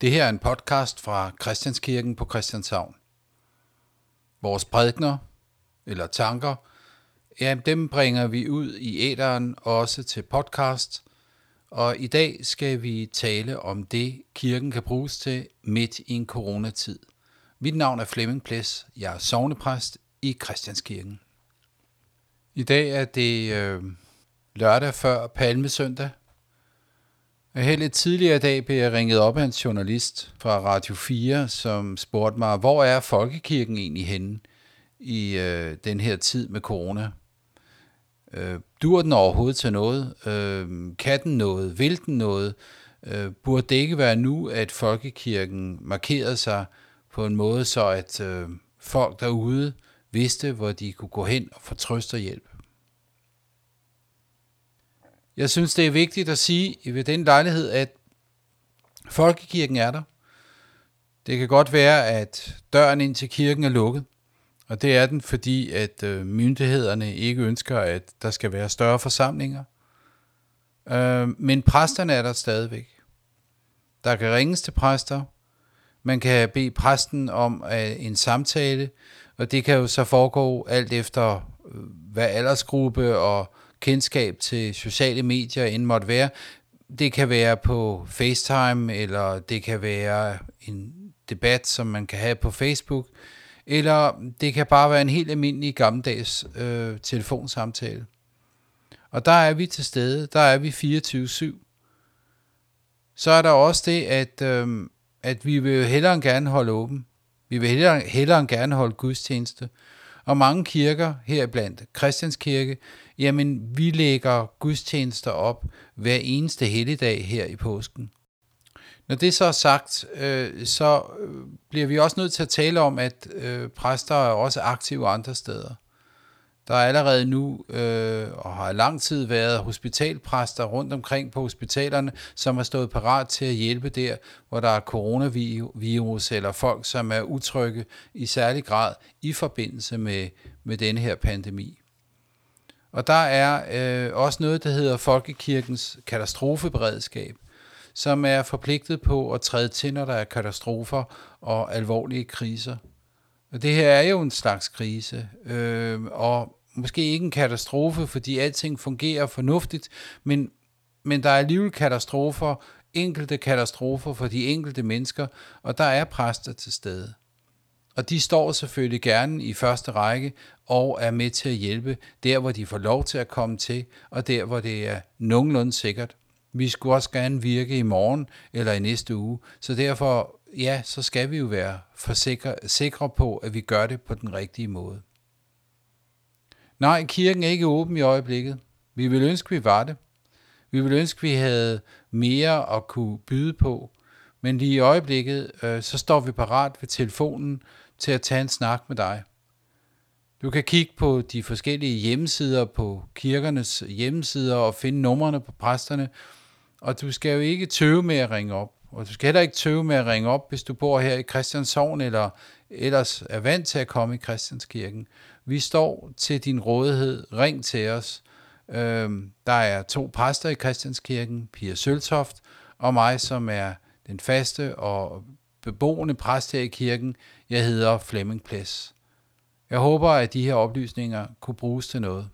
Det her er en podcast fra Christianskirken på Christianshavn. Vores prædikner, eller tanker, ja, dem bringer vi ud i æderen også til podcast, og i dag skal vi tale om det, kirken kan bruges til midt i en coronatid. Mit navn er Flemming Ples, jeg er sovnepræst i Christianskirken. I dag er det øh, lørdag før Palmesøndag, her lidt tidligere i dag blev jeg ringet op af en journalist fra Radio 4, som spurgte mig, hvor er folkekirken egentlig henne i øh, den her tid med corona? Øh, dur den overhovedet til noget? Øh, kan den noget? Vil den noget? Øh, burde det ikke være nu, at folkekirken markerede sig på en måde, så at øh, folk derude vidste, hvor de kunne gå hen og få trøst og hjælp? Jeg synes, det er vigtigt at sige ved den lejlighed, at folkekirken er der. Det kan godt være, at døren ind til kirken er lukket, og det er den, fordi at øh, myndighederne ikke ønsker, at der skal være større forsamlinger. Øh, men præsterne er der stadigvæk. Der kan ringes til præster. Man kan bede præsten om øh, en samtale, og det kan jo så foregå alt efter hvad aldersgruppe og kendskab til sociale medier end måtte være. Det kan være på FaceTime, eller det kan være en debat, som man kan have på Facebook, eller det kan bare være en helt almindelig gammeldags øh, telefonsamtale. Og der er vi til stede, der er vi 24-7. Så er der også det, at, øh, at vi vil hellere end gerne holde åben. Vi vil hellere, hellere end gerne holde gudstjeneste. Og mange kirker, heriblandt Christianskirke, jamen vi lægger gudstjenester op hver eneste helligdag her i påsken. Når det så er sagt, øh, så øh, bliver vi også nødt til at tale om, at øh, præster er også aktive andre steder. Der er allerede nu, øh, og har lang tid været, hospitalpræster rundt omkring på hospitalerne, som har stået parat til at hjælpe der, hvor der er coronavirus, eller folk, som er utrygge i særlig grad i forbindelse med, med denne her pandemi. Og der er øh, også noget, der hedder Folkekirkens katastrofeberedskab, som er forpligtet på at træde til, når der er katastrofer og alvorlige kriser. Og det her er jo en slags krise, øh, og måske ikke en katastrofe, fordi alting fungerer fornuftigt, men, men der er alligevel katastrofer, enkelte katastrofer for de enkelte mennesker, og der er præster til stede. Og de står selvfølgelig gerne i første række og er med til at hjælpe der, hvor de får lov til at komme til, og der, hvor det er nogenlunde sikkert. Vi skulle også gerne virke i morgen eller i næste uge, så derfor, ja, så skal vi jo være forsikre, sikre på, at vi gør det på den rigtige måde. Nej, kirken er ikke åben i øjeblikket. Vi vil ønske, vi var det. Vi vil ønske, vi havde mere at kunne byde på. Men lige i øjeblikket, øh, så står vi parat ved telefonen til at tage en snak med dig. Du kan kigge på de forskellige hjemmesider på kirkernes hjemmesider og finde numrene på præsterne, og du skal jo ikke tøve med at ringe op. Og du skal heller ikke tøve med at ringe op, hvis du bor her i Christianshavn eller ellers er vant til at komme i Christianskirken. Vi står til din rådighed. Ring til os. Øhm, der er to præster i Christianskirken, Pia Søltoft og mig, som er den faste og beboende præst her i kirken. Jeg hedder Flemming Ples. Jeg håber, at de her oplysninger kunne bruges til noget.